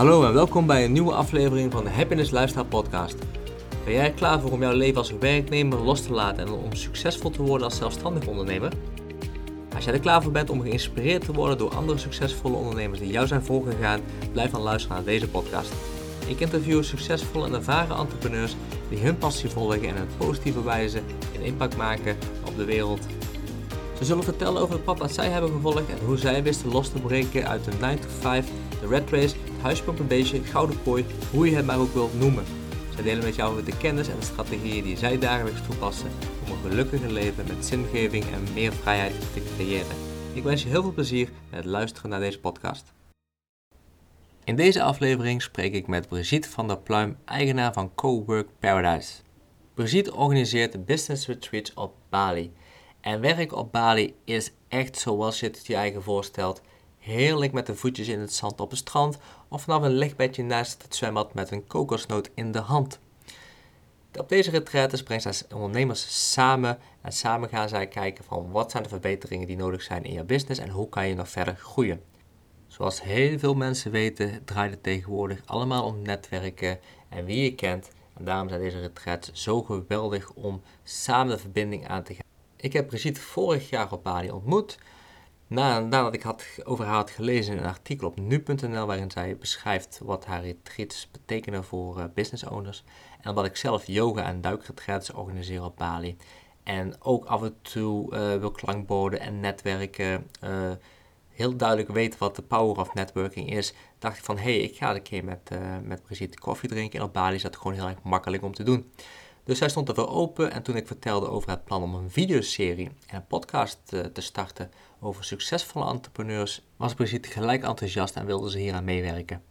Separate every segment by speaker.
Speaker 1: Hallo en welkom bij een nieuwe aflevering van de Happiness Lifestyle Podcast. Ben jij klaar voor om jouw leven als werknemer los te laten en om succesvol te worden als zelfstandig ondernemer? Als jij er klaar voor bent om geïnspireerd te worden door andere succesvolle ondernemers die jou zijn voorgegaan, blijf dan luisteren naar deze podcast. Ik interview succesvolle en ervaren entrepreneurs die hun passie volgen en een positieve wijze een impact maken op de wereld. Ze zullen vertellen over het pad dat zij hebben gevolgd en hoe zij wisten los te breken uit de 9 to 5, de red race, het beestje, gouden kooi, hoe je het maar ook wilt noemen. Zij delen met jou de kennis en de strategieën die zij dagelijks toepassen om een gelukkiger leven met zingeving en meer vrijheid te creëren. Ik wens je heel veel plezier met het luisteren naar deze podcast. In deze aflevering spreek ik met Brigitte van der Pluim, eigenaar van Cowork Paradise. Brigitte organiseert business retreats op Bali. En werk op Bali is echt zoals je het je eigen voorstelt. Heerlijk met de voetjes in het zand op het strand of vanaf een lichtbedje naast het zwembad met een kokosnoot in de hand. Op deze retreats brengt zij ondernemers samen en samen gaan zij kijken van wat zijn de verbeteringen die nodig zijn in je business en hoe kan je nog verder groeien. Zoals heel veel mensen weten draait het tegenwoordig allemaal om netwerken en wie je kent. En daarom zijn deze retreats zo geweldig om samen de verbinding aan te gaan. Ik heb Brigitte vorig jaar op Bali ontmoet. Nadat ik had, over haar had gelezen in een artikel op nu.nl waarin zij beschrijft wat haar retreats betekenen voor uh, business owners. En omdat ik zelf yoga en duikretreats organiseer op Bali. En ook af en toe uh, wil klankborden en netwerken. Uh, heel duidelijk weten wat de power of networking is. Dacht ik van hé, hey, ik ga een keer met, met Brigitte koffie drinken. En op Bali is dat gewoon heel erg makkelijk om te doen. Dus hij stond ervoor open en toen ik vertelde over het plan om een videoserie en een podcast te, te starten over succesvolle entrepreneurs, was Brigitte gelijk enthousiast en wilde ze hier aan meewerken.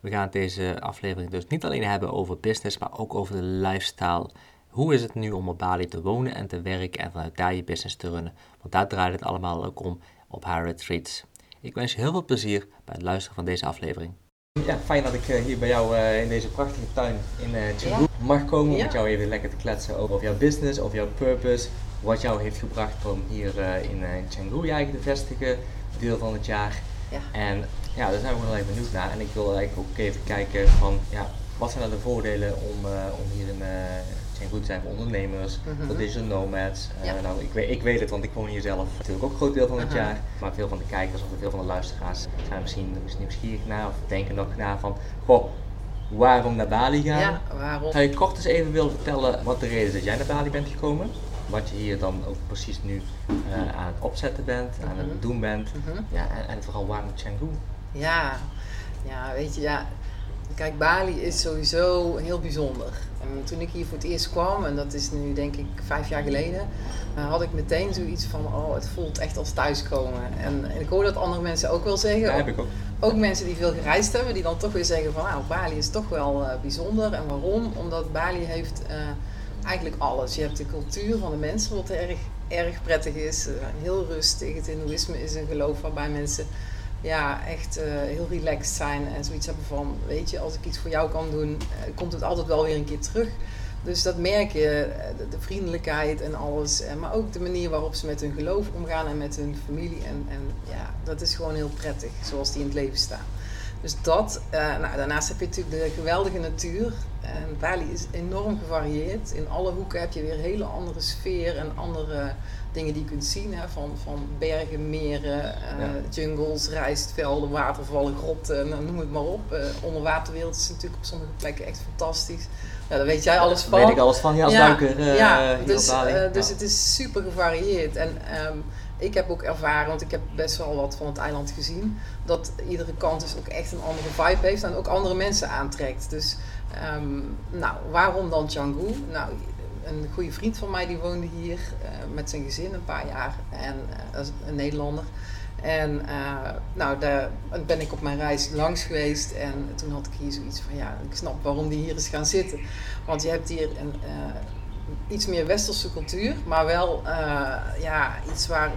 Speaker 1: We gaan deze aflevering dus niet alleen hebben over business, maar ook over de lifestyle. Hoe is het nu om op Bali te wonen en te werken en vanuit daar je business te runnen? Want daar draait het allemaal ook om op haar retreats. Ik wens je heel veel plezier bij het luisteren van deze aflevering. Ja, fijn dat ik eh, hier bij jou uh, in deze prachtige tuin in Cebu ja. mag komen om ja. met jou even lekker te kletsen over jouw business, over jouw purpose, wat jou heeft gebracht om hier in Canggu je eigen te vestigen, deel van het jaar. Ja. En ja, daar zijn we wel even benieuwd naar. En ik wil eigenlijk ook even kijken van, ja, wat zijn nou de voordelen om, om hier in zijn goed zijn voor ondernemers, mm -hmm. voor digital nomads. Uh, nou, ik, weet, ik weet het, want ik woon hier zelf natuurlijk ook een groot deel van het uh -huh. jaar. Maar veel van de kijkers of veel van de luisteraars zijn misschien nieuwsgierig naar of denken nog na van, goh, waarom naar Bali gaan?
Speaker 2: Ja, waarom?
Speaker 1: Zou je kort eens even willen vertellen wat de reden is dat jij naar Bali bent gekomen? Wat je hier dan ook precies nu uh, aan het opzetten bent, aan het
Speaker 2: Mhm.
Speaker 1: doen bent.
Speaker 2: Mhm.
Speaker 1: Ja, en, en vooral waarom Canggu?
Speaker 2: Ja, ja, weet je, ja. Kijk, Bali is sowieso heel bijzonder. En toen ik hier voor het eerst kwam, en dat is nu denk ik vijf jaar geleden, uh, had ik meteen zoiets van, oh, het voelt echt als thuiskomen. En, en ik hoor dat andere mensen ook wel zeggen.
Speaker 1: Ja, heb ik ook.
Speaker 2: Ook mensen die veel gereisd hebben, die dan toch weer zeggen van, nou, Bali is toch wel uh, bijzonder. En waarom? Omdat Bali heeft uh, eigenlijk alles. Je hebt de cultuur van de mensen, wat erg, erg prettig is. heel rustig. Het hindoeïsme is een geloof waarbij mensen ja, echt uh, heel relaxed zijn en zoiets hebben van, weet je, als ik iets voor jou kan doen, uh, komt het altijd wel weer een keer terug. Dus dat merk je, de, de vriendelijkheid en alles, maar ook de manier waarop ze met hun geloof omgaan en met hun familie. En, en ja, dat is gewoon heel prettig, zoals die in het leven staan. Dus dat, nou, daarnaast heb je natuurlijk de geweldige natuur. En Bali is enorm gevarieerd. In alle hoeken heb je weer een hele andere sfeer en andere dingen die je kunt zien. Hè, van, van bergen, meren, uh, ja. jungles, rijstvelden, watervallen, grotten, nou, noem het maar op. Uh, onderwaterwereld is natuurlijk op sommige plekken echt fantastisch. Ja, daar weet jij alles van.
Speaker 1: Daar weet ik alles van, ja, als
Speaker 2: ja,
Speaker 1: duiker uh,
Speaker 2: ja, dus, dus het is super gevarieerd. En um, ik heb ook ervaren, want ik heb best wel wat van het eiland gezien, dat iedere kant dus ook echt een andere vibe heeft en ook andere mensen aantrekt. Dus um, nou, waarom dan Canggu? Nou, een goede vriend van mij die woonde hier uh, met zijn gezin een paar jaar. En is een Nederlander. En uh, nou, daar ben ik op mijn reis langs geweest. En toen had ik hier zoiets van, ja, ik snap waarom die hier is gaan zitten. Want je hebt hier een iets meer westerse cultuur, maar wel ja, iets waar,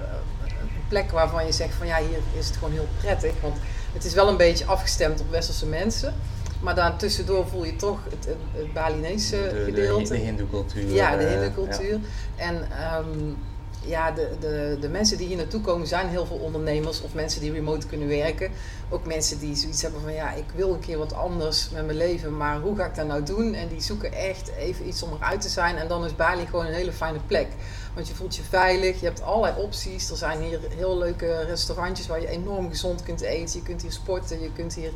Speaker 2: een plek waarvan je zegt van, ja, hier is het gewoon heel prettig. Want het is wel een beetje afgestemd op westerse mensen. Maar daartussendoor voel je toch het, het, het Balinese
Speaker 1: de,
Speaker 2: gedeelte.
Speaker 1: De, de hindoe-cultuur.
Speaker 2: Ja, de hindoe-cultuur. Ja. En um, ja, de, de, de mensen die hier naartoe komen zijn heel veel ondernemers of mensen die remote kunnen werken. Ook mensen die zoiets hebben van ja, ik wil een keer wat anders met mijn leven, maar hoe ga ik dat nou doen? En die zoeken echt even iets om eruit te zijn. En dan is Bali gewoon een hele fijne plek. Want je voelt je veilig, je hebt allerlei opties. Er zijn hier heel leuke restaurantjes waar je enorm gezond kunt eten. Je kunt hier sporten, je kunt hier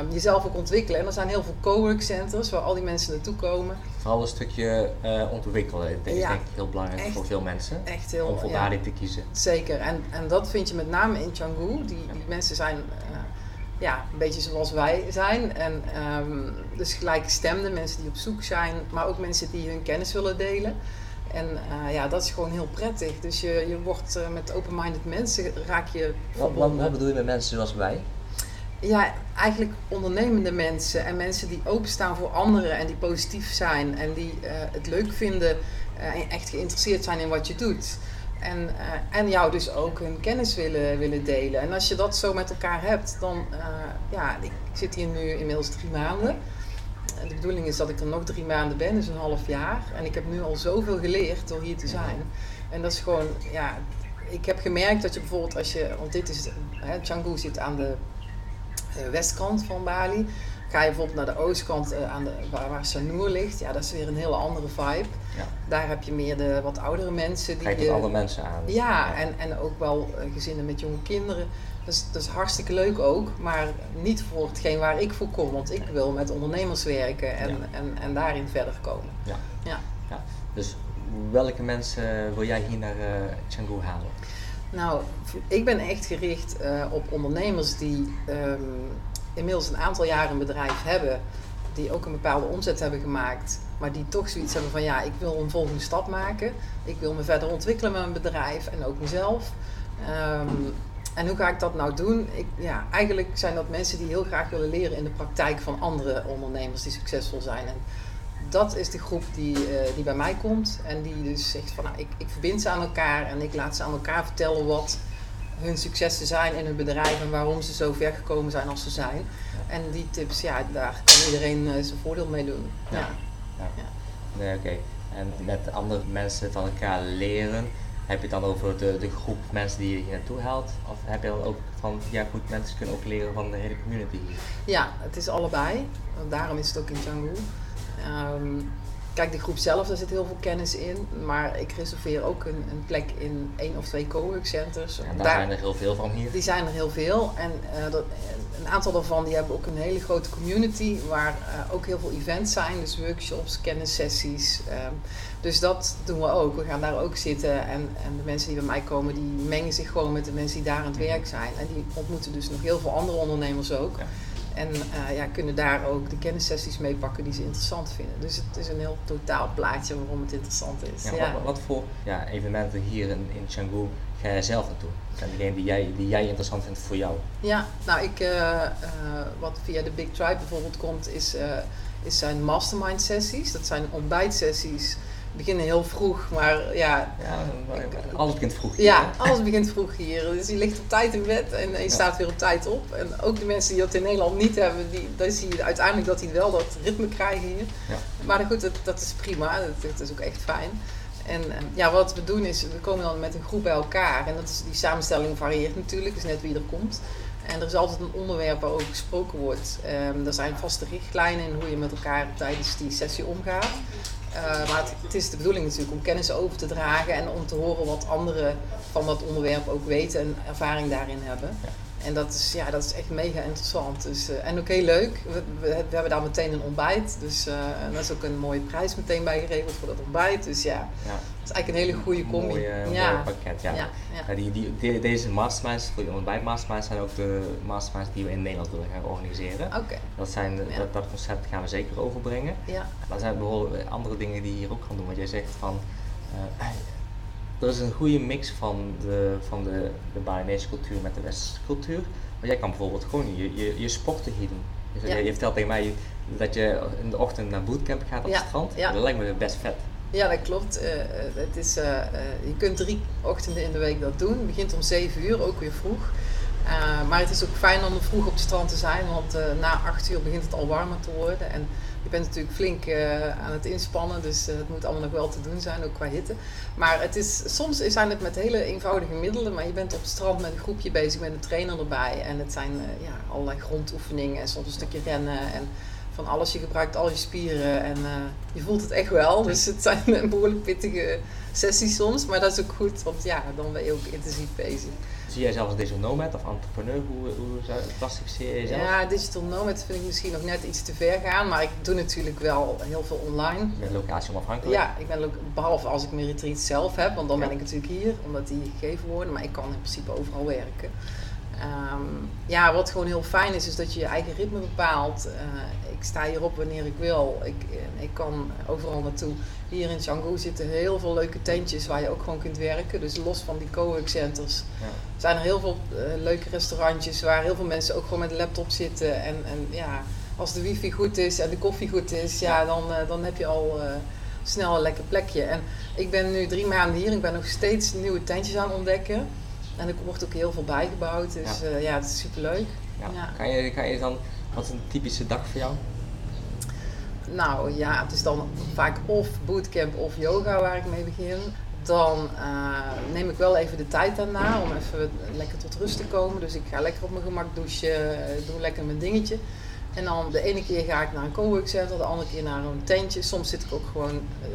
Speaker 2: um, jezelf ook ontwikkelen. En er zijn heel veel co-work centers waar al die mensen naartoe komen.
Speaker 1: Vooral een stukje uh, ontwikkelen. Dat is denk ik heel belangrijk voor veel mensen.
Speaker 2: Echt heel,
Speaker 1: om voor ja, te kiezen.
Speaker 2: Zeker. En, en dat vind je met name in Canggu. Die, die mensen zijn uh, ja, een beetje zoals wij zijn. En um, dus gelijkgestemde mensen die op zoek zijn. Maar ook mensen die hun kennis willen delen. En uh, ja, dat is gewoon heel prettig. Dus je, je wordt uh, met open-minded mensen raak je
Speaker 1: wat, wat, wat, bedoel je met mensen zoals wij?
Speaker 2: Ja, eigenlijk ondernemende mensen en mensen die openstaan voor anderen en die positief zijn en die uh, het leuk vinden en echt geïnteresseerd zijn in wat je doet. En, en jou dus ook hun kennis willen, willen delen. En als je dat zo met elkaar hebt, dan ja, ik zit hier nu inmiddels drie maanden de bedoeling is dat ik er nog drie maanden ben, dus een half jaar. En ik heb nu al zoveel geleerd door hier te zijn. En dat is gewoon, ja, ik heb gemerkt dat je bijvoorbeeld als je, want dit is, hè, Canggu zit aan de westkant van Bali. Ga je bijvoorbeeld naar de oostkant uh, aan de, waar, waar Sanur ligt, ja, dat is weer een hele andere vibe. Ja. Daar heb je meer de wat oudere mensen.
Speaker 1: Die je andere mensen aan.
Speaker 2: Ja, ja, En, en ook wel uh, gezinnen met jonge kinderen. Dus dat is hartstikke leuk ook, maar niet voor hetgeen waar ik voor kom. Want ik wil met ondernemers werken en, en, en daarin verder komen.
Speaker 1: Ja. Ja. ja. Dus welke mensen wil jij hier naar uh, Canggu halen?
Speaker 2: Nou, ik ben echt gericht uh, op ondernemers die um, inmiddels een aantal jaren een bedrijf hebben. Die ook een bepaalde omzet hebben gemaakt. Maar die toch zoiets hebben van ja, ik wil een volgende stap maken. Ik wil me verder ontwikkelen met mijn bedrijf en ook mezelf. Um, en hoe ga ik dat nou doen? Ik, ja, eigenlijk zijn dat mensen die heel graag willen leren in de praktijk van andere ondernemers die succesvol zijn. En dat is de groep die, uh, die bij mij komt en die dus zegt van nou, ik, ik verbind ze aan elkaar en ik laat ze aan elkaar vertellen wat hun successen zijn in hun bedrijf en waarom ze zo ver gekomen zijn als ze zijn. En die tips, ja, daar kan iedereen uh, zijn voordeel mee doen. Ja. ja.
Speaker 1: ja. Nee, oké. En met andere mensen van elkaar leren heb je het dan over de, de groep mensen die je hier naartoe haalt? Of heb je dan ook van, ja goed, mensen kunnen ook leren van de hele community hier?
Speaker 2: Ja, het is allebei. Daarom is het ook in Canggu. Um, kijk, de groep zelf, daar zit heel veel kennis in. Maar ik reserveer ook een, een plek in één of twee cowork centers.
Speaker 1: En daar, zijn er heel veel van hier?
Speaker 2: Die zijn er heel veel. En uh, dat, een aantal daarvan die hebben ook een hele grote community. Waar uh, ook heel veel events zijn. Dus workshops, kennissessies. Um, dus dat doen we ook. We gaan daar ook zitten. En, en de mensen die bij mij komen, die mengen zich gewoon met de mensen die daar aan het werk zijn. En die ontmoeten dus nog heel veel andere ondernemers ook. Ja. En uh, ja, kunnen daar ook de kennissessies meepakken die ze interessant vinden. Dus het is een heel totaal plaatje waarom het interessant is.
Speaker 1: Ja, ja. Wat, wat, voor ja, evenementen hier in, in Canggu ga jij zelf naartoe? Zijn degenen die jij, die jij interessant vindt voor jou?
Speaker 2: Ja, nou ik, uh, uh, wat via de Big Tribe bijvoorbeeld komt, is, is zijn mastermind sessies. Dat zijn ontbijtsessies beginnen heel vroeg, maar ja.
Speaker 1: ja alles begint vroeg.
Speaker 2: Hier, ja, alles begint vroeg hier. Dus je ligt op tijd in bed en je staat weer op tijd op. En ook de mensen die dat in Nederland niet hebben, die, dan zie je uiteindelijk dat die wel dat ritme krijgen hier. Ja. Maar goed, dat, dat is prima. Dat, dat is ook echt fijn. En ja, wat we doen is, we komen dan met een groep bij elkaar. En dat is, die samenstelling varieert natuurlijk, dus net wie er komt. En er is altijd een onderwerp waarover gesproken wordt. Um, er zijn vaste richtlijnen in hoe je met elkaar tijdens die sessie omgaat. Uh, maar het, is de bedoeling natuurlijk om kennis over te dragen en om te horen wat anderen van dat onderwerp ook weten en ervaring daarin hebben. En dat is, ja, dat is echt mega interessant. Dus, uh, en ook heel leuk. We, we, we, hebben daar meteen een ontbijt. Dus uh, en daar is ook een mooie prijs meteen bij geregeld voor dat ontbijt. Dus ja, ja. het is eigenlijk een hele goede combi.
Speaker 1: Mooie,
Speaker 2: ja.
Speaker 1: Mooi pakket, ja. ja, ja. die, die, die, deze masterminds, voor ontbijt masterminds, zijn ook de masterminds die we in Nederland willen gaan organiseren.
Speaker 2: Oké.
Speaker 1: Dat, zijn, dat, dat, concept gaan we zeker overbrengen.
Speaker 2: Ja.
Speaker 1: Maar er zijn bijvoorbeeld andere dingen die je hier ook gaan doen. Want jij zegt van... Uh, er is een goede mix van de, van de, de Balinese cultuur met de westerse cultuur. Maar jij kan bijvoorbeeld gewoon je, je, je sporten hier doen. Dus ja. Je vertelt tegen mij dat je in de ochtend naar bootcamp gaat op het strand. Ja. Dat lijkt me best vet.
Speaker 2: Ja, dat klopt. Uh, het is, uh, uh, je kunt drie ochtenden in de week dat doen. Het begint om 7 uur, ook weer vroeg. Uh, maar het is ook fijn om vroeg op het strand te zijn, want uh, na acht uur begint het al warmer te worden. En je bent natuurlijk flink uh, aan het inspannen, dus het moet allemaal nog wel te doen zijn, ook qua hitte. Maar het is, soms zijn het met hele eenvoudige middelen, maar je bent op het strand met een groepje bezig met een trainer erbij. En het zijn ja, allerlei grondoefeningen en soms een stukje rennen. En van alles. Je gebruikt al je spieren en je voelt het echt wel. Dus het zijn behoorlijk pittige sessies soms. Maar dat is ook goed, want ja, dan ben je ook intensief bezig.
Speaker 1: Zie jij zelf als digital nomad of entrepreneur? Hoe, hoe klassificeer je jezelf?
Speaker 2: Ja, digital nomad vind ik misschien nog net iets te ver gaan. Maar ik doe natuurlijk wel heel veel online.
Speaker 1: Je bent locatie onafhankelijk?
Speaker 2: Ja, ik ben behalve als ik mijn retreat zelf heb. Want dan ben ik natuurlijk hier, omdat die gegeven worden. Maar ik kan in principe overal werken. Um, ja, wat gewoon heel fijn is, is dat je je eigen ritme bepaalt. Uh, ik sta hierop wanneer ik wil. Ik, ik kan overal naartoe. Hier in Canggu zitten heel veel leuke tentjes waar je ook gewoon kunt werken. Dus los van die co-work centers ja. zijn er heel veel uh, leuke restaurantjes waar heel veel mensen ook gewoon met een laptop zitten. En, en ja, als de wifi goed is en de koffie goed is, ja, dan, uh, dan heb je al snel een lekker plekje. En ik ben nu drie maanden hier. Ik ben nog steeds nieuwe tentjes aan het ontdekken. En er wordt ook heel veel bijgebouwd, dus ja, uh, ja het is superleuk.
Speaker 1: Ja. ja. Kan, je, kan je dan, wat is een typische dag voor jou?
Speaker 2: Nou ja, het is dan vaak of bootcamp of yoga waar ik mee begin. Dan uh, neem ik wel even de tijd daarna om even lekker tot rust te komen. Dus ik ga lekker op mijn gemak douchen, doe lekker mijn dingetje. En dan de ene keer ga ik naar een cowork center, de andere keer naar een tentje. Soms zit ik ook gewoon uh,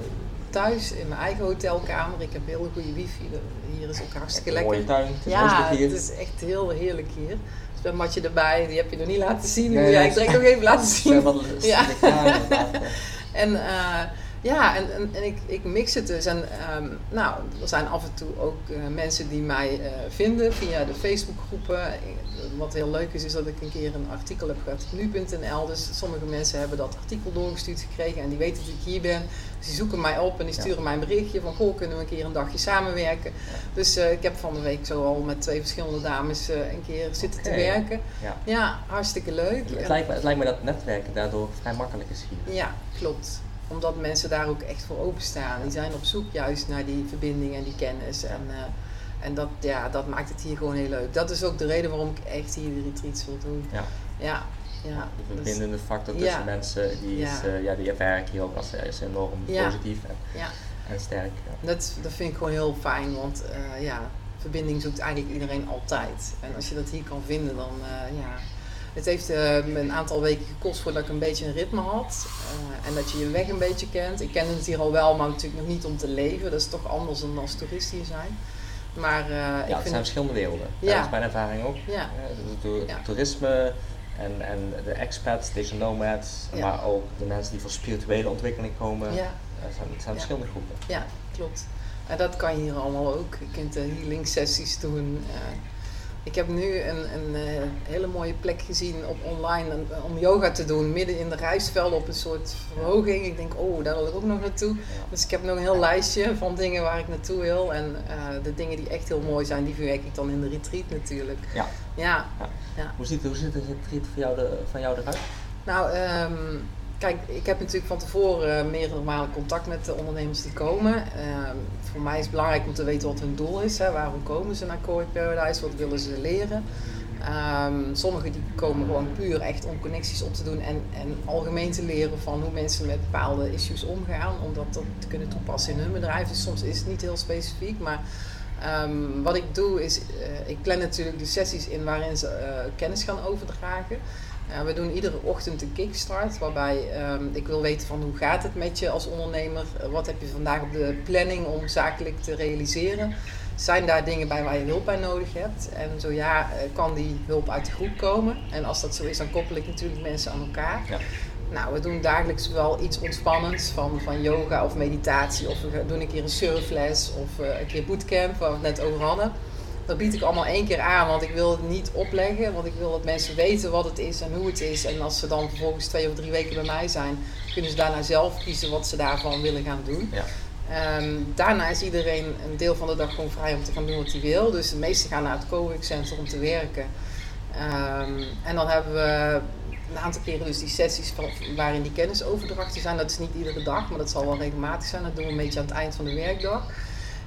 Speaker 2: thuis in mijn eigen hotelkamer. Ik heb heel goede wifi. Hier is ook hartstikke lekker.
Speaker 1: Mooie tuin. Het
Speaker 2: is ja, het is echt heel heerlijk hier. Dus een matje erbij, die heb je nog niet laten zien. Nee, ja, ik direct nog even laten zien.
Speaker 1: ja.
Speaker 2: en uh, ja, en, en, en, ik, ik mix het dus. En um, nou, er zijn af en toe ook uh, mensen die mij uh, vinden via de Facebookgroepen. Wat heel leuk is, is dat ik een keer een artikel heb gehad op nu.nl. Dus sommige mensen hebben dat artikel doorgestuurd gekregen en die weten dat ik hier ben. Dus die zoeken mij op en die sturen ja. mij een berichtje van, goh, kunnen we een keer een dagje samenwerken? Ja. Dus uh, ik heb van de week zo al met twee verschillende dames een keer zitten okay. te werken. Ja. ja, hartstikke leuk.
Speaker 1: Het, lijkt me, het lijkt me dat netwerken daardoor vrij makkelijk is hier.
Speaker 2: Ja, klopt omdat mensen daar ook echt voor openstaan. Die zijn op zoek juist naar die verbinding en die kennis. En, uh, en dat, ja, dat maakt het hier gewoon heel leuk. Dat is ook de reden waarom ik echt hier de retreats wil doen. Ja. Ja. Ja,
Speaker 1: de verbindende dus, factor tussen ja. mensen, die, is, ja. Uh, ja, die ervaar ik hier ook als is enorm positief en, ja. en sterk.
Speaker 2: Dat, dat vind ik gewoon heel fijn, want uh, ja, verbinding zoekt eigenlijk iedereen altijd. En als je dat hier kan vinden, dan ja, het heeft uh, een aantal weken gekost voordat ik een beetje een ritme had. Uh, en dat je je weg een beetje kent. Ik ken het hier al wel, maar natuurlijk nog niet om te leven. Dat is toch anders dan als toerist hier zijn. Maar, uh,
Speaker 1: ja,
Speaker 2: ik
Speaker 1: het zijn verschillende werelden. Ja. Dat is mijn ervaring ook. Ja. Uh, ja. Toerisme en, en de expats, deze nomads, ja. maar ook de mensen die voor spirituele ontwikkeling komen. Ja. Het zijn, het zijn verschillende groepen.
Speaker 2: Ja, klopt. En dat kan je hier allemaal ook. Je kunt healing sessies doen. Ik heb nu een, een uh, hele mooie plek gezien op online om yoga te doen. Midden in de rijstvelden op een soort verhoging. Ik denk, oh, daar wil ik ook nog naartoe. Dus ik heb nog een heel lijstje van dingen waar ik naartoe wil. En uh, de dingen die echt heel mooi zijn, die verwerk ik dan in de retreat natuurlijk.
Speaker 1: Ja.
Speaker 2: ja.
Speaker 1: ja. Hoe, ziet, hoe ziet de retreat van jou, de, van jou eruit?
Speaker 2: Nou, um, Kijk, ik heb natuurlijk van tevoren meerdere malen contact met de ondernemers die komen. Uh, voor mij is het belangrijk om te weten wat hun doel is. Hè. Waarom komen ze naar Core Paradise? Wat willen ze leren? Um, sommigen die komen gewoon puur echt om connecties op te doen en, en algemeen te leren van hoe mensen met bepaalde issues omgaan. Om dat te kunnen toepassen in hun bedrijf. Dus soms is het niet heel specifiek, maar um, wat ik doe is, uh, ik plan natuurlijk de sessies in waarin ze uh, kennis gaan overdragen. Ja, we doen iedere ochtend een kickstart, waarbij um, ik wil weten van hoe gaat het met je als ondernemer? Wat heb je vandaag op de planning om zakelijk te realiseren? Zijn daar dingen bij waar je hulp bij nodig hebt? En zo ja, eh, kan die hulp uit de groep komen? En als dat zo is, dan koppel ik natuurlijk mensen aan elkaar. Ja. Nou, we doen dagelijks wel iets ontspannends van, van yoga of meditatie. Of we doen een keer een surfles of uh, een keer bootcamp, waar we het net over hadden dat bied ik allemaal één keer aan, want ik wil het niet opleggen. Want ik wil dat mensen weten wat het is en hoe het is. En als ze dan vervolgens twee of drie weken bij mij zijn, kunnen ze daarna zelf kiezen wat ze daarvan willen gaan doen. Ja. Um, daarna is iedereen een deel van de dag gewoon vrij om te gaan doen wat hij wil. Dus de meesten gaan naar het cowork center om te werken. Um, en dan hebben we een aantal keren dus die sessies waarin die kennisoverdrachten zijn. Dat is niet iedere dag, maar dat zal wel regelmatig zijn. Dat doen we een beetje aan het eind van de werkdag.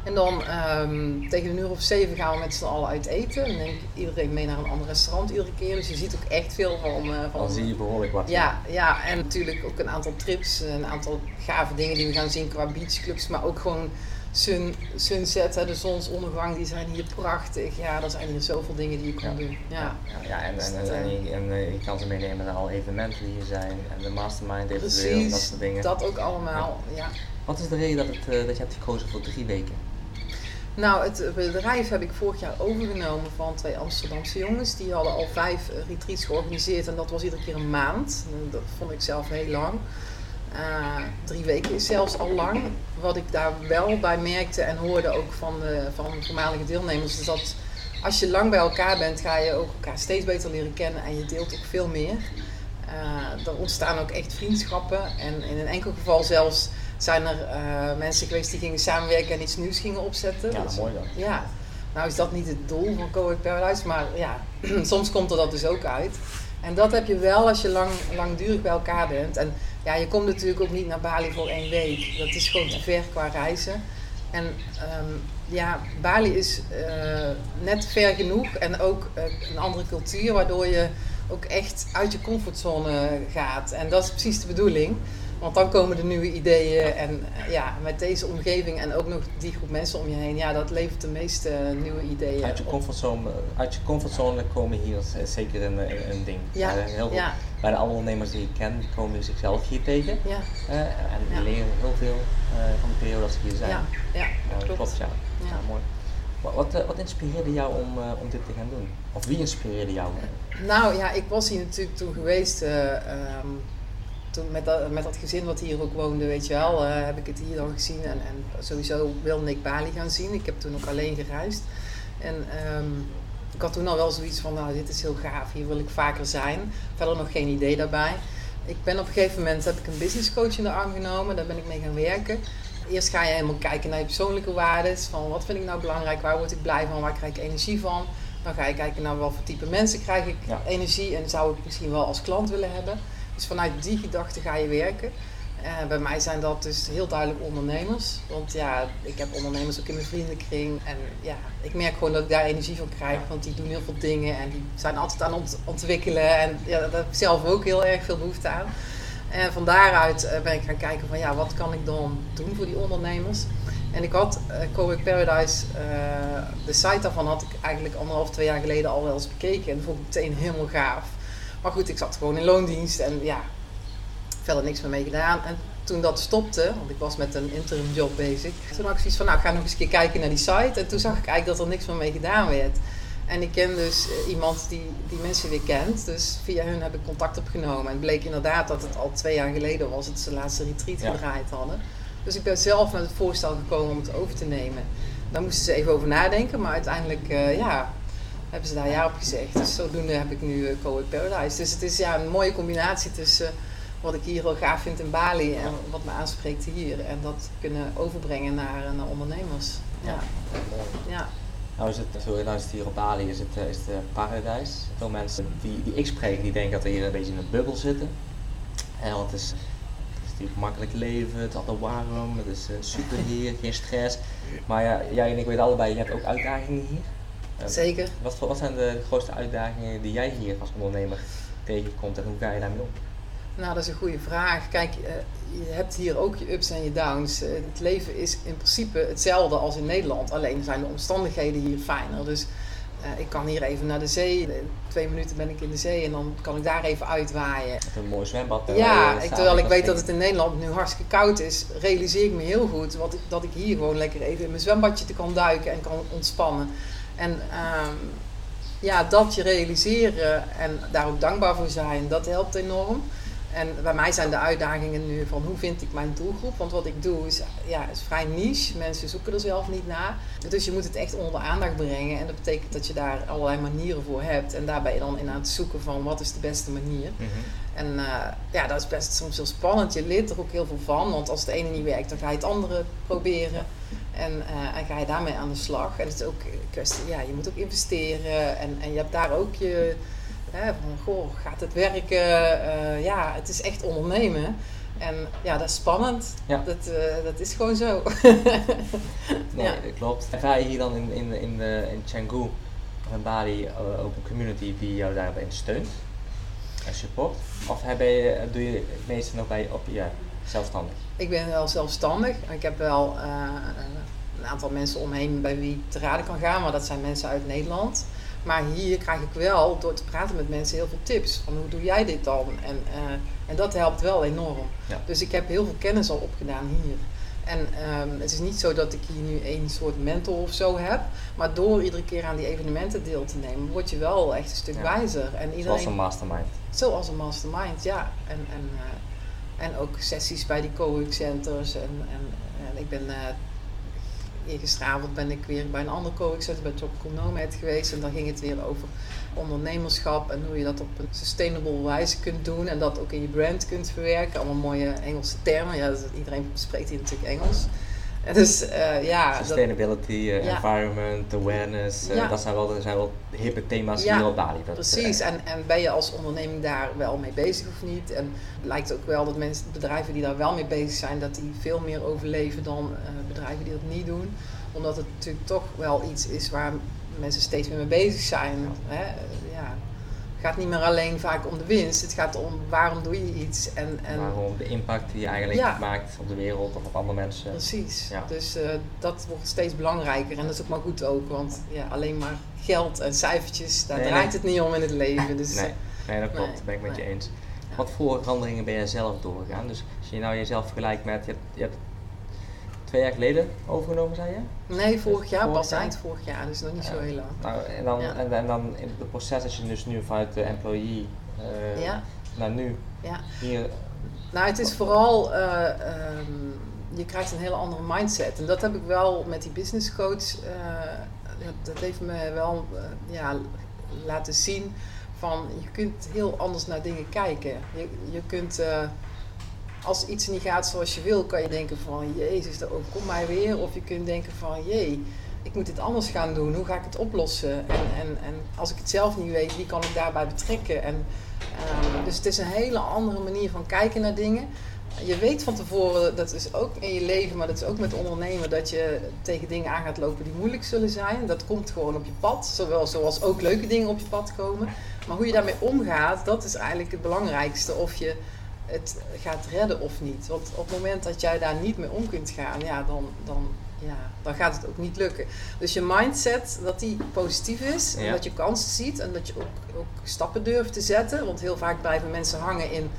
Speaker 2: En dan um, tegen een uur of zeven gaan we met z'n allen uit eten. En dan neem ik iedereen mee naar een ander restaurant iedere keer. Dus je ziet ook echt veel van... Uh, van
Speaker 1: dan zie je behoorlijk wat.
Speaker 2: Ja, ja, en natuurlijk ook een aantal trips. Een aantal gave dingen die we gaan zien qua beachclubs. Maar ook gewoon sun, sunset, hè, de zonsondergang, die zijn hier prachtig. Ja, er zijn hier zoveel dingen die je kan doen. Ja,
Speaker 1: ja, ja en, en, en, je, en, je, kan ze meenemen naar alle evenementen die hier zijn. En de mastermind eventueel, dat soort dingen.
Speaker 2: dat ook allemaal, ja.
Speaker 1: Wat is de reden dat, het, dat je hebt gekozen voor drie weken?
Speaker 2: Nou, het bedrijf heb ik vorig jaar overgenomen van twee Amsterdamse jongens. Die hadden al vijf retreats georganiseerd en dat was iedere keer een maand. Dat vond ik zelf heel lang. Uh, drie weken is zelfs al lang. Wat ik daar wel bij merkte en hoorde ook van de van voormalige deelnemers, is dat als je lang bij elkaar bent, ga je ook elkaar steeds beter leren kennen en je deelt ook veel meer. Uh, er ontstaan ook echt vriendschappen en in een enkel geval zelfs zijn er uh, mensen geweest die gingen samenwerken en iets nieuws gingen opzetten.
Speaker 1: Ja,
Speaker 2: dus,
Speaker 1: mooi dan.
Speaker 2: Ja, nou is dat niet het doel van Cowork Paradise, maar ja, soms komt er dat dus ook uit. En dat heb je wel als je lang, langdurig bij elkaar bent. En ja, je komt natuurlijk ook niet naar Bali voor één week. Dat is gewoon te ver qua reizen. En um, ja, Bali is uh, net ver genoeg en ook uh, een andere cultuur, waardoor je ook echt uit je comfortzone gaat. En dat is precies de bedoeling. Want dan komen de nieuwe ideeën en eh, ja, met deze omgeving en ook nog die groep mensen om je heen, ja, dat levert de meeste nieuwe ideeën.
Speaker 1: Uit je comfortzone, uit je comfortzone komen hier zeker een, een ding.
Speaker 2: Ja,
Speaker 1: heel veel,
Speaker 2: ja.
Speaker 1: Bij de andere ondernemers die ik ken, die komen zichzelf hier tegen.
Speaker 2: Ja.
Speaker 1: Uh, en die ja. leren heel veel uh, van de periode dat ze hier zijn.
Speaker 2: Ja, ja klopt.
Speaker 1: klopt. ja. ja. mooi. Wat, wat, wat, inspireerde jou om, uh, om dit te gaan doen? Of wie inspireerde jou?
Speaker 2: Nou ja, ik was hier natuurlijk toen geweest. Um, toen met, dat, met dat gezin wat hier ook woonde, weet je wel, uh, heb ik het hier dan gezien. En, en sowieso wilde ik Bali gaan zien. Ik heb toen ook alleen gereisd. En um, ik had toen al wel zoiets van, nou dit is heel gaaf, hier wil ik vaker zijn. Verder nog geen idee daarbij. Ik ben op een gegeven moment, heb ik een business coach in de arm genomen. Daar ben ik mee gaan werken. Eerst ga je helemaal kijken naar je persoonlijke waarden. Van wat vind ik nou belangrijk, waar word ik blij van, waar krijg ik energie van. Dan ga je kijken naar wat voor type mensen krijg ik
Speaker 1: ja.
Speaker 2: energie en zou ik misschien wel als klant willen hebben. Dus vanuit die gedachte ga je werken. Uh, bij mij zijn dat dus heel duidelijk ondernemers. Want ja, ik heb ondernemers ook in mijn vriendenkring. En ja, ik merk gewoon dat ik daar energie van krijg. Want die doen heel veel dingen en die zijn altijd aan het ontwikkelen. En ja, daar heb ik zelf ook heel erg veel behoefte aan. En van daaruit uh, ben ik gaan kijken van ja, wat kan ik dan doen voor die ondernemers. En ik had uh, Cowork Paradise, de site daarvan had ik eigenlijk anderhalf, twee jaar geleden al wel eens bekeken. En dat vond ik meteen helemaal gaaf. Maar goed, ik zat gewoon in loondienst en ja, verder niks meer mee gedaan. En toen dat stopte, want ik was met een interim job bezig, toen had ik zoiets van, nou, ik ga nog eens een keer kijken naar die site. En toen zag ik eigenlijk dat er niks meer mee gedaan werd. En ik ken dus iemand die die mensen weer kent. Dus via hun heb ik contact opgenomen. En het bleek inderdaad dat het al twee jaar geleden was dat ze de laatste retreat
Speaker 1: Ja.
Speaker 2: gedraaid hadden. Dus ik ben zelf met het voorstel gekomen om het over te nemen. Daar moesten ze even over nadenken. Maar uiteindelijk, eh, ja, hebben ze daar ja op gezegd. Dus zodoende heb ik nu uh, Cowork Paradise. Dus het is ja, een mooie combinatie tussen uh, wat ik hier heel gaaf vind in Bali en wat me aanspreekt hier. En dat kunnen overbrengen naar, naar ondernemers. Ja. ja.
Speaker 1: Nou is, het, zo, nou is het hier op Bali is het, uh, is het paradijs. Veel mensen die, die ik spreek, die denken dat we hier een beetje in een bubbel zitten. En want het is, het is natuurlijk makkelijk leven, het is altijd warm, het is super hier, geen stress. Maar ja, jij en ik weten allebei, je hebt ook uitdagingen hier.
Speaker 2: Zeker.
Speaker 1: Wat, wat zijn de grootste uitdagingen die jij hier als ondernemer tegenkomt en hoe ga je daarmee om?
Speaker 2: Nou, dat is een goede vraag. Kijk, je hebt hier ook je ups en je downs. Het leven is in principe hetzelfde als in Nederland, alleen zijn de omstandigheden hier fijner. Dus uh, ik kan hier even naar de zee. Twee minuten ben ik in de zee en dan kan ik daar even uitwaaien.
Speaker 1: Met een mooi zwembad.
Speaker 2: Ja, ik, terwijl ik weet dat het in Nederland nu hartstikke koud is, realiseer ik me heel goed wat ik, dat ik hier gewoon lekker even in mijn zwembadje te kan duiken en kan ontspannen. En um, ja, dat je realiseren en daar ook dankbaar voor zijn, dat helpt enorm. En bij mij zijn de uitdagingen nu van hoe vind ik mijn doelgroep? Want wat ik doe is, ja, is vrij niche. Mensen zoeken er zelf niet naar. Dus je moet het echt onder de aandacht brengen. En dat betekent dat je daar allerlei manieren voor hebt. En daar ben je dan in aan het zoeken van wat is de beste manier.
Speaker 1: Mm -hmm.
Speaker 2: En uh, ja, dat is best soms heel spannend. Je leert er ook heel veel van. Want als het ene niet werkt, dan ga je het andere proberen. En, uh, en ga je daarmee aan de slag. En het is ook een kwestie, ja, je moet ook investeren. En, en je hebt daar ook je Hè, van, goh, gaat het werken? Eh, ja, het is echt ondernemen. En ja, dat is spannend.
Speaker 1: Ja.
Speaker 2: Dat, eh, dat is gewoon zo.
Speaker 1: Nee,
Speaker 2: Ja.
Speaker 1: dat klopt. Ervaar je hier dan in, in, in, de, in Canggu of in Bali eh, ook een community die jou daarbij steunt en support? Of heb je, doe je het meeste nog bij op je zelfstandig?
Speaker 2: Ik ben wel zelfstandig. Ik heb wel eh, een aantal mensen omheen bij wie ik te raden kan gaan, maar dat zijn mensen uit Nederland. Maar hier krijg ik wel, door te praten met mensen, heel veel tips. Van hoe doe jij dit dan? En, eh, en dat helpt wel enorm.
Speaker 1: Ja.
Speaker 2: Dus ik heb heel veel kennis al opgedaan hier. En ehm, het is niet zo dat ik hier nu één soort mentor of zo heb. Maar door iedere keer aan die evenementen deel te nemen, word je wel echt een stuk
Speaker 1: Ja.
Speaker 2: wijzer. En
Speaker 1: Zoals
Speaker 2: iedereen,
Speaker 1: een mastermind.
Speaker 2: Zoals een mastermind, ja. En, en, eh, en ook sessies bij die co-work centers. En, en, en ik ben, uh, gisteravond ben ik weer bij een ander co-work center, bij Tropical Nomad geweest. En dan ging het weer over ondernemerschap en hoe je dat op een sustainable wijze kunt doen. En dat ook in je brand kunt verwerken. Allemaal mooie Engelse termen. Ja, iedereen spreekt hier natuurlijk Engels. Dus uh, ja...
Speaker 1: Sustainability, uh,
Speaker 2: Ja.
Speaker 1: environment, awareness. uh,
Speaker 2: Ja.
Speaker 1: Dat zijn wel, dat zijn wel hippe thema's
Speaker 2: Ja,
Speaker 1: hier op Bali. Dat,
Speaker 2: Precies,
Speaker 1: eh,
Speaker 2: en, en ben je als onderneming daar wel mee bezig of niet? En het lijkt ook wel dat mensen, bedrijven die daar wel mee bezig zijn, dat die veel meer overleven dan eh, bedrijven die dat niet doen. Omdat het natuurlijk toch wel iets is waar mensen steeds meer mee bezig zijn. Hè? Gaat niet meer alleen vaak om de winst, het gaat om waarom doe je iets. En, en
Speaker 1: waarom de impact die je eigenlijk
Speaker 2: Ja.
Speaker 1: maakt op de wereld of op andere mensen.
Speaker 2: Precies,
Speaker 1: Ja.
Speaker 2: dus eh, dat wordt steeds belangrijker en dat is ook maar goed ook, want ja, alleen maar geld en cijfertjes, daar
Speaker 1: Nee,
Speaker 2: draait
Speaker 1: nee.
Speaker 2: het niet om in het leven. Dus,
Speaker 1: Nee, nee, dat klopt. Dat ben ik met je eens. Wat voor veranderingen ben jij zelf doorgegaan? Dus als je nou jezelf vergelijkt met, je hebt, je hebt twee jaar geleden overgenomen, zei je?
Speaker 2: Nee, vorig jaar,
Speaker 1: Vorig
Speaker 2: pas
Speaker 1: jaar?
Speaker 2: eind vorig jaar, dus nog niet zo heel lang.
Speaker 1: Nou, en, dan,
Speaker 2: Ja.
Speaker 1: en, en dan in het proces als je dus nu vanuit de employee eh,
Speaker 2: Ja.
Speaker 1: naar nu
Speaker 2: Ja.
Speaker 1: hier...
Speaker 2: Nou, het is vooral, eh, ehm, je krijgt een hele andere mindset. En dat heb ik wel met die business coach, eh, dat- dat heeft me wel ja, laten zien van je kunt heel anders naar dingen kijken. Je, je kunt, als iets niet gaat zoals je wil, kan je denken van jezus, overkomt mij weer. Of je kunt denken van jee, ik moet dit anders gaan doen. Hoe ga ik het oplossen? En, en, en als ik het zelf niet weet, wie kan ik daarbij betrekken? En, ehm, dus het is een hele andere manier van kijken naar dingen. Je weet van tevoren, dat is ook in je leven, maar dat is ook met ondernemen, dat je tegen dingen aan gaat lopen die moeilijk zullen zijn. Dat komt gewoon op je pad, zowel zoals ook leuke dingen op je pad komen. Maar hoe je daarmee omgaat, dat is eigenlijk het belangrijkste. Of je het gaat redden of niet. Want op het moment dat jij daar niet mee om kunt gaan, ja, dan, dan, ja, dan gaat het ook niet lukken. Dus je mindset, dat die positief is. En
Speaker 1: Ja.
Speaker 2: dat je kansen ziet. En dat je ook, ook stappen durft te zetten. Want heel vaak blijven mensen hangen in...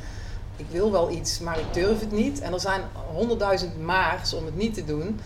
Speaker 2: Ik wil wel iets, maar ik durf het niet. En er zijn honderdduizend maars om het niet te doen.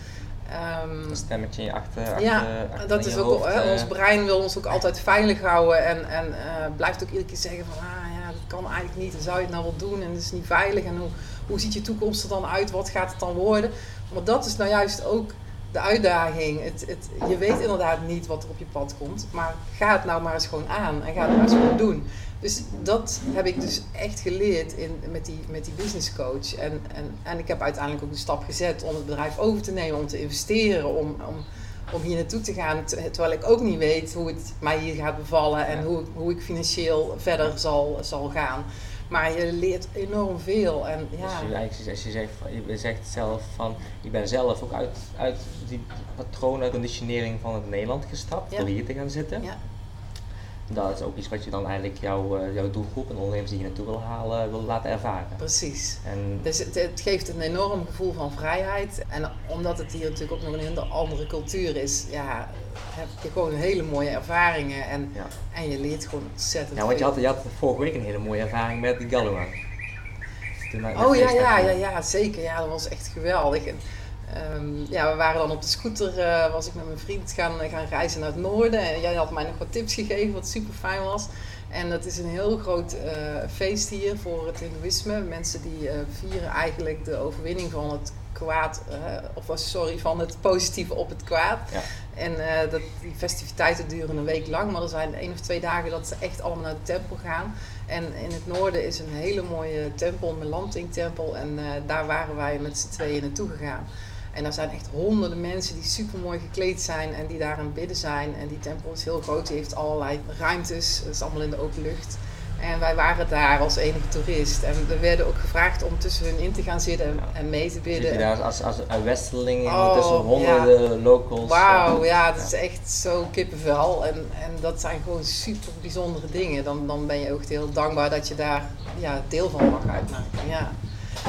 Speaker 2: Ehm,
Speaker 1: Een stemmetje in je achter, achter,
Speaker 2: ja,
Speaker 1: achter
Speaker 2: dat is ook,
Speaker 1: hoofd, eh,
Speaker 2: ons brein wil ons ook altijd veilig houden en, en eh, blijft ook iedere keer zeggen van, ah kan eigenlijk niet, en zou je het nou wel doen en het is niet veilig en hoe, hoe ziet je toekomst er dan uit, wat gaat het dan worden? Maar dat is nou juist ook de uitdaging. Het, het, je weet inderdaad niet wat er op je pad komt, maar ga het nou maar eens gewoon aan en ga het maar eens gewoon doen. Dus dat heb ik dus echt geleerd in, met, die, met die business coach. En, en, en ik heb uiteindelijk ook de stap gezet om het bedrijf over te nemen, om te investeren, om, om, om hier naartoe te gaan. Ter- Terwijl ik ook niet weet hoe het mij hier gaat bevallen en
Speaker 1: Ja.
Speaker 2: hoe, ik- hoe ik financieel verder zal, zal gaan. Maar je leert enorm veel. En ja,
Speaker 1: Dus je, eigenlijk, als je zegt, van- je zegt zelf van, je bent zelf ook uit, uit die patroon, uit conditionering van het Nederland gestapt,
Speaker 2: Ja.
Speaker 1: door hier te gaan zitten.
Speaker 2: ja,
Speaker 1: Dat is ook iets wat je dan eigenlijk jouw, eh, jouw doelgroep en ondernemers die je naartoe wil halen, wil laten ervaren.
Speaker 2: precies.
Speaker 1: En
Speaker 2: Dus het, het geeft een enorm gevoel van vrijheid. En omdat het hier natuurlijk ook nog een hele andere cultuur is, ja, heb je gewoon hele mooie ervaringen. En,
Speaker 1: ja.
Speaker 2: en je leert gewoon ontzettend
Speaker 1: ja, want je
Speaker 2: veel.
Speaker 1: had, je had vorige week een hele mooie ervaring met naar- naar
Speaker 2: Oh ja, ja, ja, ja, zeker. Ja, dat was echt geweldig. En, ehm, ja, we waren dan op de scooter, eh, was ik met mijn vriend gaan, gaan reizen naar het noorden. En jij had mij nog wat tips gegeven, wat super fijn was. En dat is een heel groot eh, feest hier voor het hindoeïsme. Mensen die eh, vieren eigenlijk de overwinning van het kwaad, of was sorry, van het positieve op het kwaad.
Speaker 1: Ja.
Speaker 2: En dat, die festiviteiten duren een week lang, maar er zijn één of twee dagen dat ze echt allemaal naar de tempel gaan. En in het noorden is een hele mooie tempel, een Melanting tempel. En daar waren wij met z'n tweeën naartoe gegaan. En er zijn echt honderden mensen die super mooi gekleed zijn en die daar aan het bidden zijn. En die tempel is heel groot, die heeft allerlei ruimtes. Dat is allemaal in de open lucht. En wij waren daar als enige toerist. En we werden ook gevraagd om tussen hun in te gaan zitten en, mee te
Speaker 1: Zit
Speaker 2: bidden.
Speaker 1: daar als, als een westeling in,
Speaker 2: Oh,
Speaker 1: tussen honderden locals?
Speaker 2: Wauw, ja, dat is echt zo kippenvel. En, en dat zijn gewoon super bijzondere dingen. Dan, dan ben je ook heel dankbaar dat je daar ja, deel van mag uitmaken. Ja,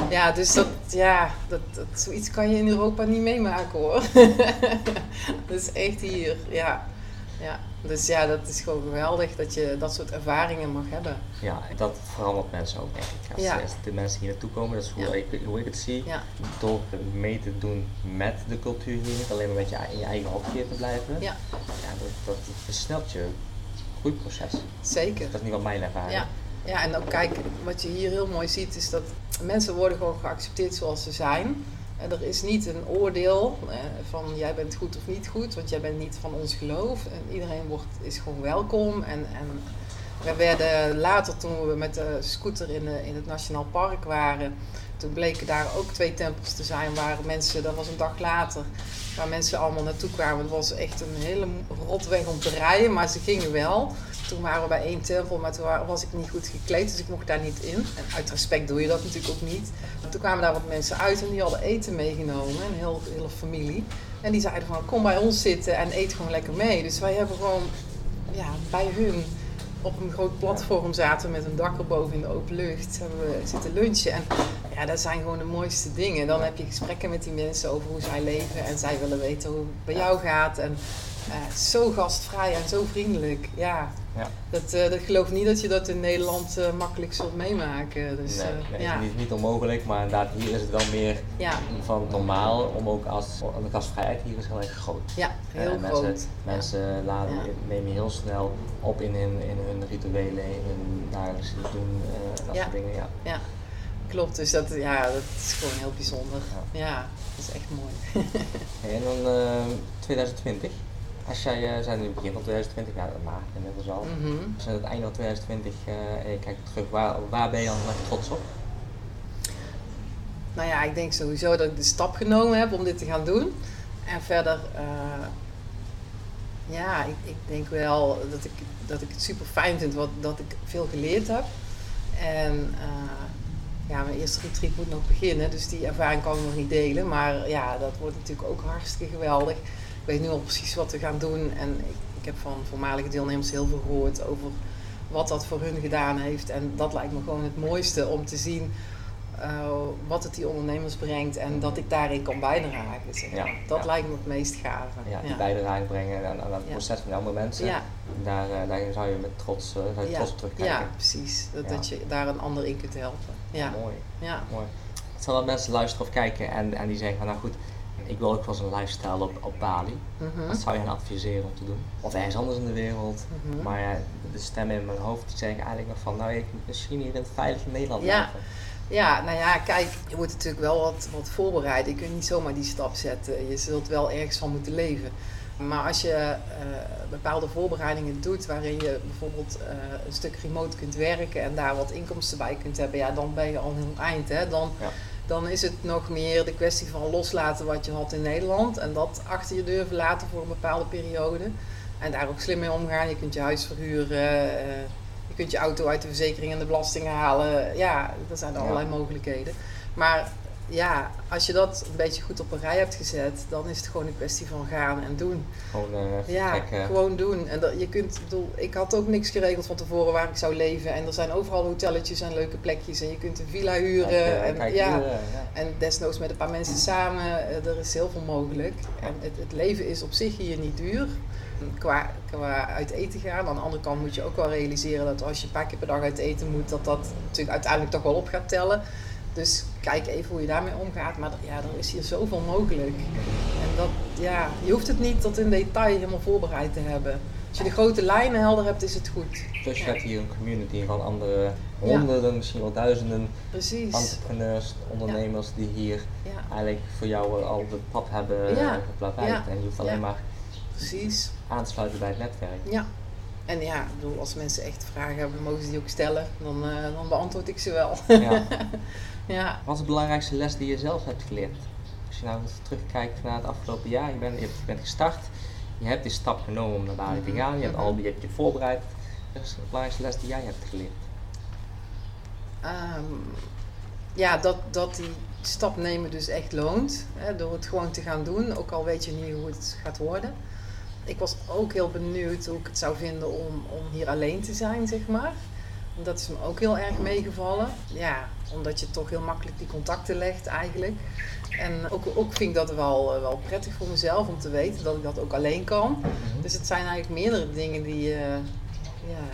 Speaker 2: ja dus dat, ja, dat, dat, zoiets kan je in Europa niet meemaken hoor. dat is echt hier, ja. ja. Dus ja, dat is gewoon geweldig dat je dat soort ervaringen mag hebben.
Speaker 1: Ja, dat verandert mensen ook, denk ik. Als,
Speaker 2: Ja.
Speaker 1: de mensen hier naartoe komen, dat is hoe,
Speaker 2: Ja.
Speaker 1: ik, hoe ik het zie.
Speaker 2: Ja,
Speaker 1: Door mee te doen met de cultuur hier, niet alleen maar met je, in je eigen hokje te blijven.
Speaker 2: ja
Speaker 1: Ja, dat, dat versnelt je groeiproces.
Speaker 2: zeker.
Speaker 1: Dat is niet wat mijn ervaring.
Speaker 2: Ja. Ja, en ook kijk, wat je hier heel mooi ziet is dat mensen worden gewoon geaccepteerd zoals ze zijn. En er is niet een oordeel eh, van jij bent goed of niet goed, want jij bent niet van ons geloof. En iedereen wordt, is gewoon welkom. En, en we werden later, toen we met de scooter in, in het Nationaal Park waren, toen bleken daar ook twee tempels te zijn waar mensen, dat was een dag later, waar mensen allemaal naartoe kwamen. Het was echt een hele rotweg om te rijden, maar ze gingen wel. Toen waren we bij één tempel, maar toen wa- was ik niet goed gekleed, dus ik mocht daar niet in. En uit respect doe je dat natuurlijk ook niet. Toen kwamen daar wat mensen uit en die hadden eten meegenomen, een heel, hele familie. En die zeiden van, kom bij ons zitten en eet gewoon lekker mee. Dus wij hebben gewoon ja, bij hun op een groot platform zaten met een dak erboven in de open lucht. Hebben we zitten lunchen. En ja, dat zijn gewoon de mooiste dingen. Dan heb je gesprekken met die mensen over hoe zij leven. En zij willen weten hoe het bij jou gaat. En eh, zo gastvrij en zo vriendelijk. Ja,
Speaker 1: Ja.
Speaker 2: Dat, eh, dat geloof niet dat je dat in Nederland eh, makkelijk zult meemaken. Dus,
Speaker 1: nee, nee,
Speaker 2: ja.
Speaker 1: niet, niet onmogelijk, maar inderdaad, hier is het wel meer
Speaker 2: Ja,
Speaker 1: van normaal om ook als de gastvrijheid hier is heel erg groot.
Speaker 2: ja, heel groot.
Speaker 1: Mensen, mensen laden,
Speaker 2: Ja.
Speaker 1: nemen heel snel op in hun, in hun rituelen, in hun dagelijkse doen, dat
Speaker 2: Ja.
Speaker 1: soort dingen. Ja.
Speaker 2: Klopt. Dus dat, ja, dat is gewoon heel bijzonder.
Speaker 1: Ja.
Speaker 2: Ja, dat is echt mooi.
Speaker 1: Hey, en dan eh, 2020. Als jij, uh, zijn in het begin van 2020, ja, maar inmiddels al.
Speaker 2: Mhm.
Speaker 1: Als je aan het einde van 2020 eh en je kijkt terug, waar, waar ben je dan trots op?
Speaker 2: Nou ja, ik denk sowieso dat ik de stap genomen heb om dit te gaan doen. En verder, eh, ja, ik, ik denk wel dat ik, dat ik het super fijn vind wat, dat ik veel geleerd heb. En eh, ja, mijn eerste retreat moet nog beginnen, dus die ervaring kan ik nog niet delen. Maar ja, dat wordt natuurlijk ook hartstikke geweldig. Ik weet nu al precies wat we gaan doen. En ik, ik heb van voormalige deelnemers heel veel gehoord over wat dat voor hun gedaan heeft. En dat lijkt me gewoon het mooiste om te zien wat het die ondernemers brengt en dat ik daarin kan bijdragen. Zeg maar.
Speaker 1: Ja,
Speaker 2: dat lijkt me het meest gave.
Speaker 1: Ja, die bijdrage brengen aan, aan het proces van andere mensen.
Speaker 2: Ja,
Speaker 1: Daar, eh, daar zou je met trots, eh, zou je trots op terugkijken.
Speaker 2: ja, precies. Dat, dat je daar een ander in kunt helpen. Ja,
Speaker 1: Mooi,
Speaker 2: ja.
Speaker 1: mooi. Stel dat mensen luisteren of kijken en, en die zeggen van nou goed, ik wil ook wel eens een lifestyle op, op Bali.
Speaker 2: Mhm.
Speaker 1: Wat zou je hen adviseren om te doen? Of ergens anders in de wereld.
Speaker 2: Mhm.
Speaker 1: Maar ja, de stemmen in mijn hoofd die zeggen eigenlijk nog van nou ik moet misschien hier in het veilige Nederland
Speaker 2: Ja.
Speaker 1: blijven.
Speaker 2: Ja, nou ja, kijk, je moet natuurlijk wel wat, wat voorbereiden. Je kunt niet zomaar die stap zetten. Je zult wel ergens van moeten leven. Maar als je eh, bepaalde voorbereidingen doet, waarin je bijvoorbeeld eh, een stuk remote kunt werken en daar wat inkomsten bij kunt hebben, ja, dan ben je al heel eind. Hè? Dan,
Speaker 1: Ja.
Speaker 2: dan is het nog meer de kwestie van loslaten wat je had in Nederland en dat achter je deur verlaten voor een bepaalde periode. En daar ook slim mee omgaan. Je kunt je huis verhuren, eh, kunt je auto uit de verzekering en de belasting halen. Ja, er zijn er
Speaker 1: Ja.
Speaker 2: allerlei mogelijkheden. Maar ja, als je dat een beetje goed op een rij hebt gezet, dan is het gewoon een kwestie van gaan en doen.
Speaker 1: Gewoon eh
Speaker 2: Ja, gewoon doen. En dat, je kunt, ik bedoel, ik had ook niks geregeld van tevoren waar ik zou leven. En er zijn overal hotelletjes en leuke plekjes. En je kunt een villa huren.
Speaker 1: Kijken,
Speaker 2: en, ja,
Speaker 1: eh, ja.
Speaker 2: en desnoods met een paar mensen samen. eh, Er is heel veel mogelijk. En het, het leven is op zich hier niet duur. Qua, qua uit eten gaan. Aan de andere kant moet je ook wel realiseren dat als je een paar keer per dag uit eten moet, dat dat natuurlijk uiteindelijk toch wel op gaat tellen. Dus kijk even hoe je daarmee omgaat. Maar ja, er is hier zoveel mogelijk. En dat, ja, je hoeft het niet tot in detail helemaal voorbereid te hebben. Als je de grote lijnen helder hebt, is het goed.
Speaker 1: Plus je
Speaker 2: Ja.
Speaker 1: hebt hier een community van andere honderden, misschien wel duizenden
Speaker 2: Precies.
Speaker 1: entrepreneurs, ondernemers die hier eigenlijk voor jou al het pad hebben geplaveid. En je hoeft alleen
Speaker 2: Ja.
Speaker 1: maar
Speaker 2: precies.
Speaker 1: Aan te sluiten bij het netwerk.
Speaker 2: Ja. En ja, ik bedoel, als mensen echt vragen hebben, mogen ze die ook stellen. Dan, eh, dan beantwoord ik ze wel.
Speaker 1: Ja.
Speaker 2: ja.
Speaker 1: Wat is de belangrijkste les die je zelf hebt geleerd Als je nou terugkijkt naar het afgelopen jaar, je bent, je bent gestart, je hebt die stap genomen om naar Bali te gaan, je hebt, al, je hebt je voorbereid. Dat is de belangrijkste les die jij hebt geleerd.
Speaker 2: Ehm, ja, dat, dat die stap nemen dus echt loont. Hè, door het gewoon te gaan doen, ook al weet je niet hoe het gaat worden. Ik was ook heel benieuwd hoe ik het zou vinden om, om hier alleen te zijn, zeg maar. Dat is me ook heel erg meegevallen. Ja, omdat je toch heel makkelijk die contacten legt eigenlijk. En ook, ook vind ik dat wel, eh, wel prettig voor mezelf om te weten dat ik dat ook alleen kan.
Speaker 1: Mhm.
Speaker 2: Dus het zijn eigenlijk meerdere dingen die, ja,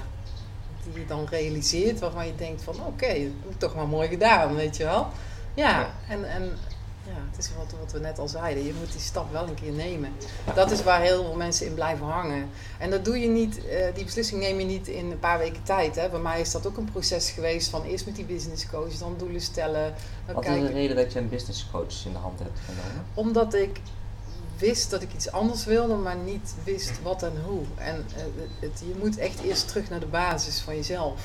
Speaker 2: die je dan realiseert waarvan je denkt van oké, dat heb ik toch maar mooi gedaan, weet je wel. Ja,
Speaker 1: Ja.
Speaker 2: en, en ja, het is wat, wat we net al zeiden, je moet die stap wel een keer nemen. Dat is waar heel veel mensen in blijven hangen. En dat doe je niet, eh, die beslissing neem je niet in een paar weken tijd. Hè. Bij mij is dat ook een proces geweest van eerst met die business coach, dan doelen stellen, dan
Speaker 1: Wat is de
Speaker 2: kijken.
Speaker 1: reden dat je een business coach in de hand hebt genomen?
Speaker 2: Omdat ik wist dat ik iets anders wilde, maar niet wist wat en hoe. En eh, het, je moet echt eerst terug naar de basis van jezelf.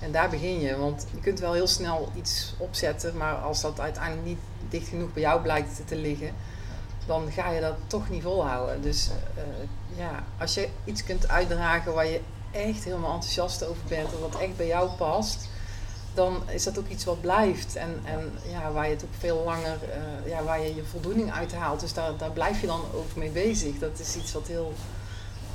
Speaker 2: En daar begin je, want je kunt wel heel snel iets opzetten, maar als dat uiteindelijk niet dicht genoeg bij jou blijkt te- liggen, dan ga je dat toch niet volhouden. Dus eh, ja, als je iets kunt uitdragen waar je echt helemaal enthousiast over bent en wat echt bij jou past, dan is dat ook iets wat blijft. En, en ja, waar je het ook veel langer, eh, ja, waar je je voldoening uit haalt. Dus daar, daar blijf je dan ook mee bezig. Dat is iets wat heel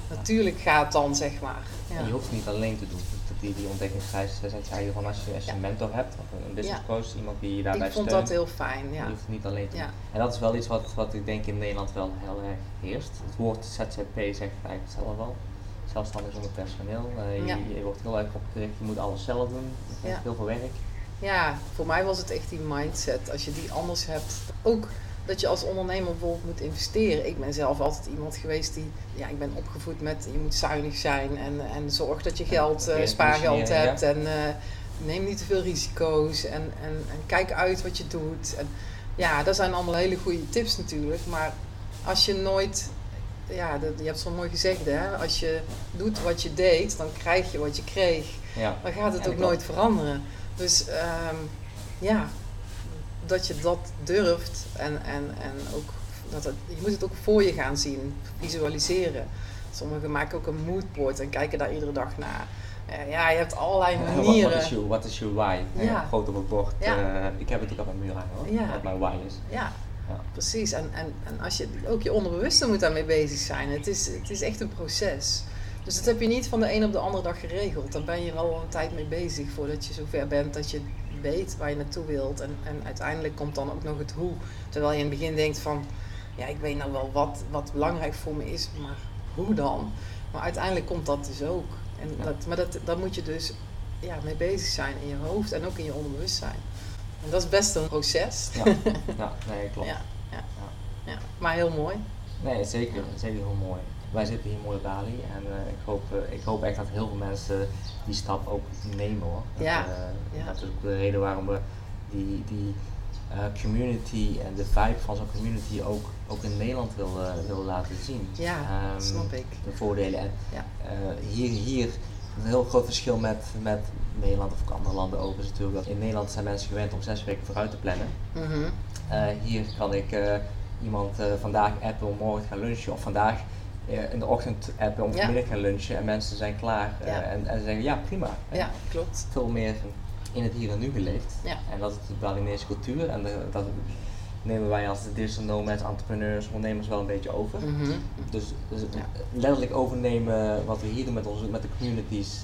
Speaker 2: natuurlijk gaat dan, zeg maar. Ja.
Speaker 1: En je hoeft het niet alleen te doen. Die, die ontdekkingsreis jij van als je, als je een mentor hebt, of een business coach, iemand die je daarbij
Speaker 2: Ik vond
Speaker 1: steunt.
Speaker 2: dat heel fijn, ja.
Speaker 1: Je hoeft het niet alleen te. En dat is wel iets wat, wat ik denk in Nederland wel heel erg heerst. Het woord ZZP zegt eigenlijk zelf wel. Zelfstandig zonder personeel. Eh, je,
Speaker 2: Ja.
Speaker 1: je wordt heel erg opgericht, je moet alles zelf doen.
Speaker 2: Ja.
Speaker 1: heel veel werk.
Speaker 2: Ja, voor mij was het echt die mindset. Als je die anders hebt. Ook dat je als ondernemer bijvoorbeeld moet investeren. Ik ben zelf altijd iemand geweest die. Ja, ik ben opgevoed met je moet zuinig zijn en, en zorg dat je geld, eh, spaargeld hebt. En eh, neem niet te veel risico's. En, en, en kijk uit wat je doet. En ja, dat zijn allemaal hele goede tips natuurlijk. Maar als je nooit. Ja, dat, je hebt zo mooi gezegd hè. Als je doet wat je deed, dan krijg je wat je kreeg
Speaker 1: Ja.
Speaker 2: dan gaat het ook nooit veranderen. Dus ehm, ja, dat je dat durft en, en, en ook dat het, je moet het ook voor je gaan zien, visualiseren. Sommigen maken ook een moodboard en kijken daar iedere dag naar. Eh, ja, je hebt allerlei
Speaker 1: Wat- Wat
Speaker 2: manieren.
Speaker 1: is je what is your why?
Speaker 2: Ja.
Speaker 1: Ja. Groot op het bord.
Speaker 2: Ja.
Speaker 1: Eh, ik heb het ook op mijn muur hangen hoor.
Speaker 2: Ja.
Speaker 1: Wat mijn why is.
Speaker 2: Ja,
Speaker 1: Ja.
Speaker 2: precies. En, en, en als je ook je onderbewuste moet daarmee bezig zijn. Het is, het is echt een proces. Dus dat heb je niet van de een op de andere dag geregeld. Daar ben je wel een tijd mee bezig voordat je zover bent dat je weet waar je naartoe wilt. En, en uiteindelijk komt dan ook nog het hoe. Terwijl je in het begin denkt van, ja, ik weet nou wel wat, wat belangrijk voor me is, maar hoe dan? Maar uiteindelijk komt dat dus ook. En
Speaker 1: Ja.
Speaker 2: dat, maar dat, daar moet je dus ja, mee bezig zijn in je hoofd en ook in je onderbewustzijn. En dat is best een proces.
Speaker 1: Ja. ja, nee, klopt.
Speaker 2: Ja, ja, ja. maar heel mooi.
Speaker 1: Nee, zeker. Zeker heel mooi. Wij zitten hier mooi op Bali en eh, ik, hoop, eh, ik hoop echt dat heel veel mensen die stap ook nemen hoor. Dat,
Speaker 2: Ja,
Speaker 1: eh,
Speaker 2: ja.
Speaker 1: Dat is ook de reden waarom we die, die community en de vibe van zo'n community ook, ook in Nederland willen, willen laten zien.
Speaker 2: Ja,
Speaker 1: Ehm,
Speaker 2: snap ik.
Speaker 1: De voordelen. En
Speaker 2: Ja.
Speaker 1: hier, hier, een heel groot verschil met, met Nederland of andere landen ook is natuurlijk dat in Nederland zijn mensen gewend om zes weken vooruit te plannen.
Speaker 2: Mhm.
Speaker 1: Hier kan ik iemand eh, vandaag appen om morgen te gaan lunchen of vandaag eh, in de ochtend appen om vanmiddag te gaan lunchen en mensen zijn klaar eh,
Speaker 2: Ja.
Speaker 1: en, en ze zeggen ja prima.
Speaker 2: Ja, klopt.
Speaker 1: Veel meer in het hier en nu geleefd
Speaker 2: Ja.
Speaker 1: en dat is de Balinese cultuur en de, dat nemen wij als de digital nomads, entrepreneurs, ondernemers wel een beetje over.
Speaker 2: Mhm.
Speaker 1: Dus, dus letterlijk overnemen wat we hier doen met, onze, met de communities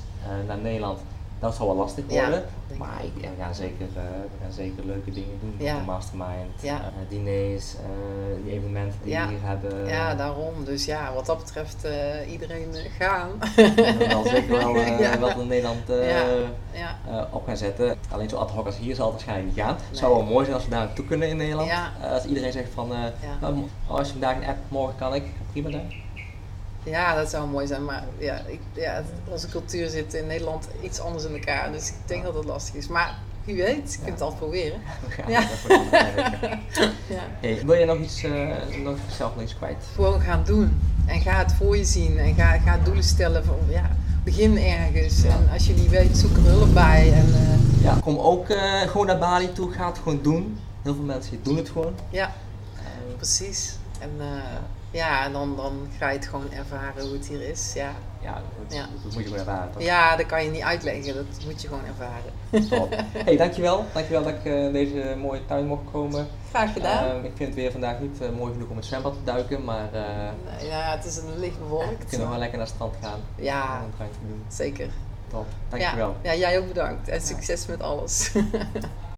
Speaker 1: naar Nederland, dat zal wel lastig worden. maar
Speaker 2: ik.
Speaker 1: we, gaan zeker, eh, we gaan zeker leuke dingen doen.
Speaker 2: Ja.
Speaker 1: De mastermind,
Speaker 2: Ja.
Speaker 1: eh, diners, eh, die evenementen die we hier hebben.
Speaker 2: Ja, daarom. Dus ja, wat dat betreft iedereen gaan.
Speaker 1: We wel zeker wel wat in Nederland op gaan zetten. Alleen zo ad hoc als hier zal het waarschijnlijk niet gaan. Het
Speaker 2: Nee.
Speaker 1: zou wel mooi zijn als we daar naartoe kunnen in Nederland. Als iedereen zegt van, nou, mo- als je vandaag een app, morgen kan ik, prima dan.
Speaker 2: Ja, dat zou mooi zijn. Maar ja, ik, ja, onze cultuur zit in Nederland iets anders in elkaar. Dus ik denk dat het lastig is. Maar wie weet, je kunt het altijd proberen.
Speaker 1: We gaan
Speaker 2: Ja. Ja.
Speaker 1: Hey, wil je nog iets, eh, nog zelf nog iets kwijt?
Speaker 2: Gewoon gaan doen. En ga het voor je zien. En ga, ga doelen stellen. Van, ja, begin ergens.
Speaker 1: Ja.
Speaker 2: En als je niet weet, zoek er hulp bij. En, eh,
Speaker 1: Ja, kom ook eh, gewoon naar Bali toe, ga het gewoon doen. Heel veel mensen doen het gewoon.
Speaker 2: ja, precies. En ja, en dan, dan ga je het gewoon ervaren hoe het hier is. Ja,
Speaker 1: ja, dat, ja. dat moet je gewoon ervaren. Toch?
Speaker 2: Ja, dat kan je niet uitleggen. Dat moet je gewoon ervaren.
Speaker 1: Top. hey, dankjewel. Dankjewel dat ik uh, deze mooie tuin mocht komen.
Speaker 2: Graag gedaan.
Speaker 1: Uh, ik vind het weer vandaag niet uh, mooi genoeg om het zwembad te duiken, maar...
Speaker 2: ja, het is een licht bewolkt.
Speaker 1: We kunnen wel lekker naar het strand gaan.
Speaker 2: Ja, doen. zeker.
Speaker 1: Top, dankjewel.
Speaker 2: Ja, ja, jij ook bedankt. En succes met alles.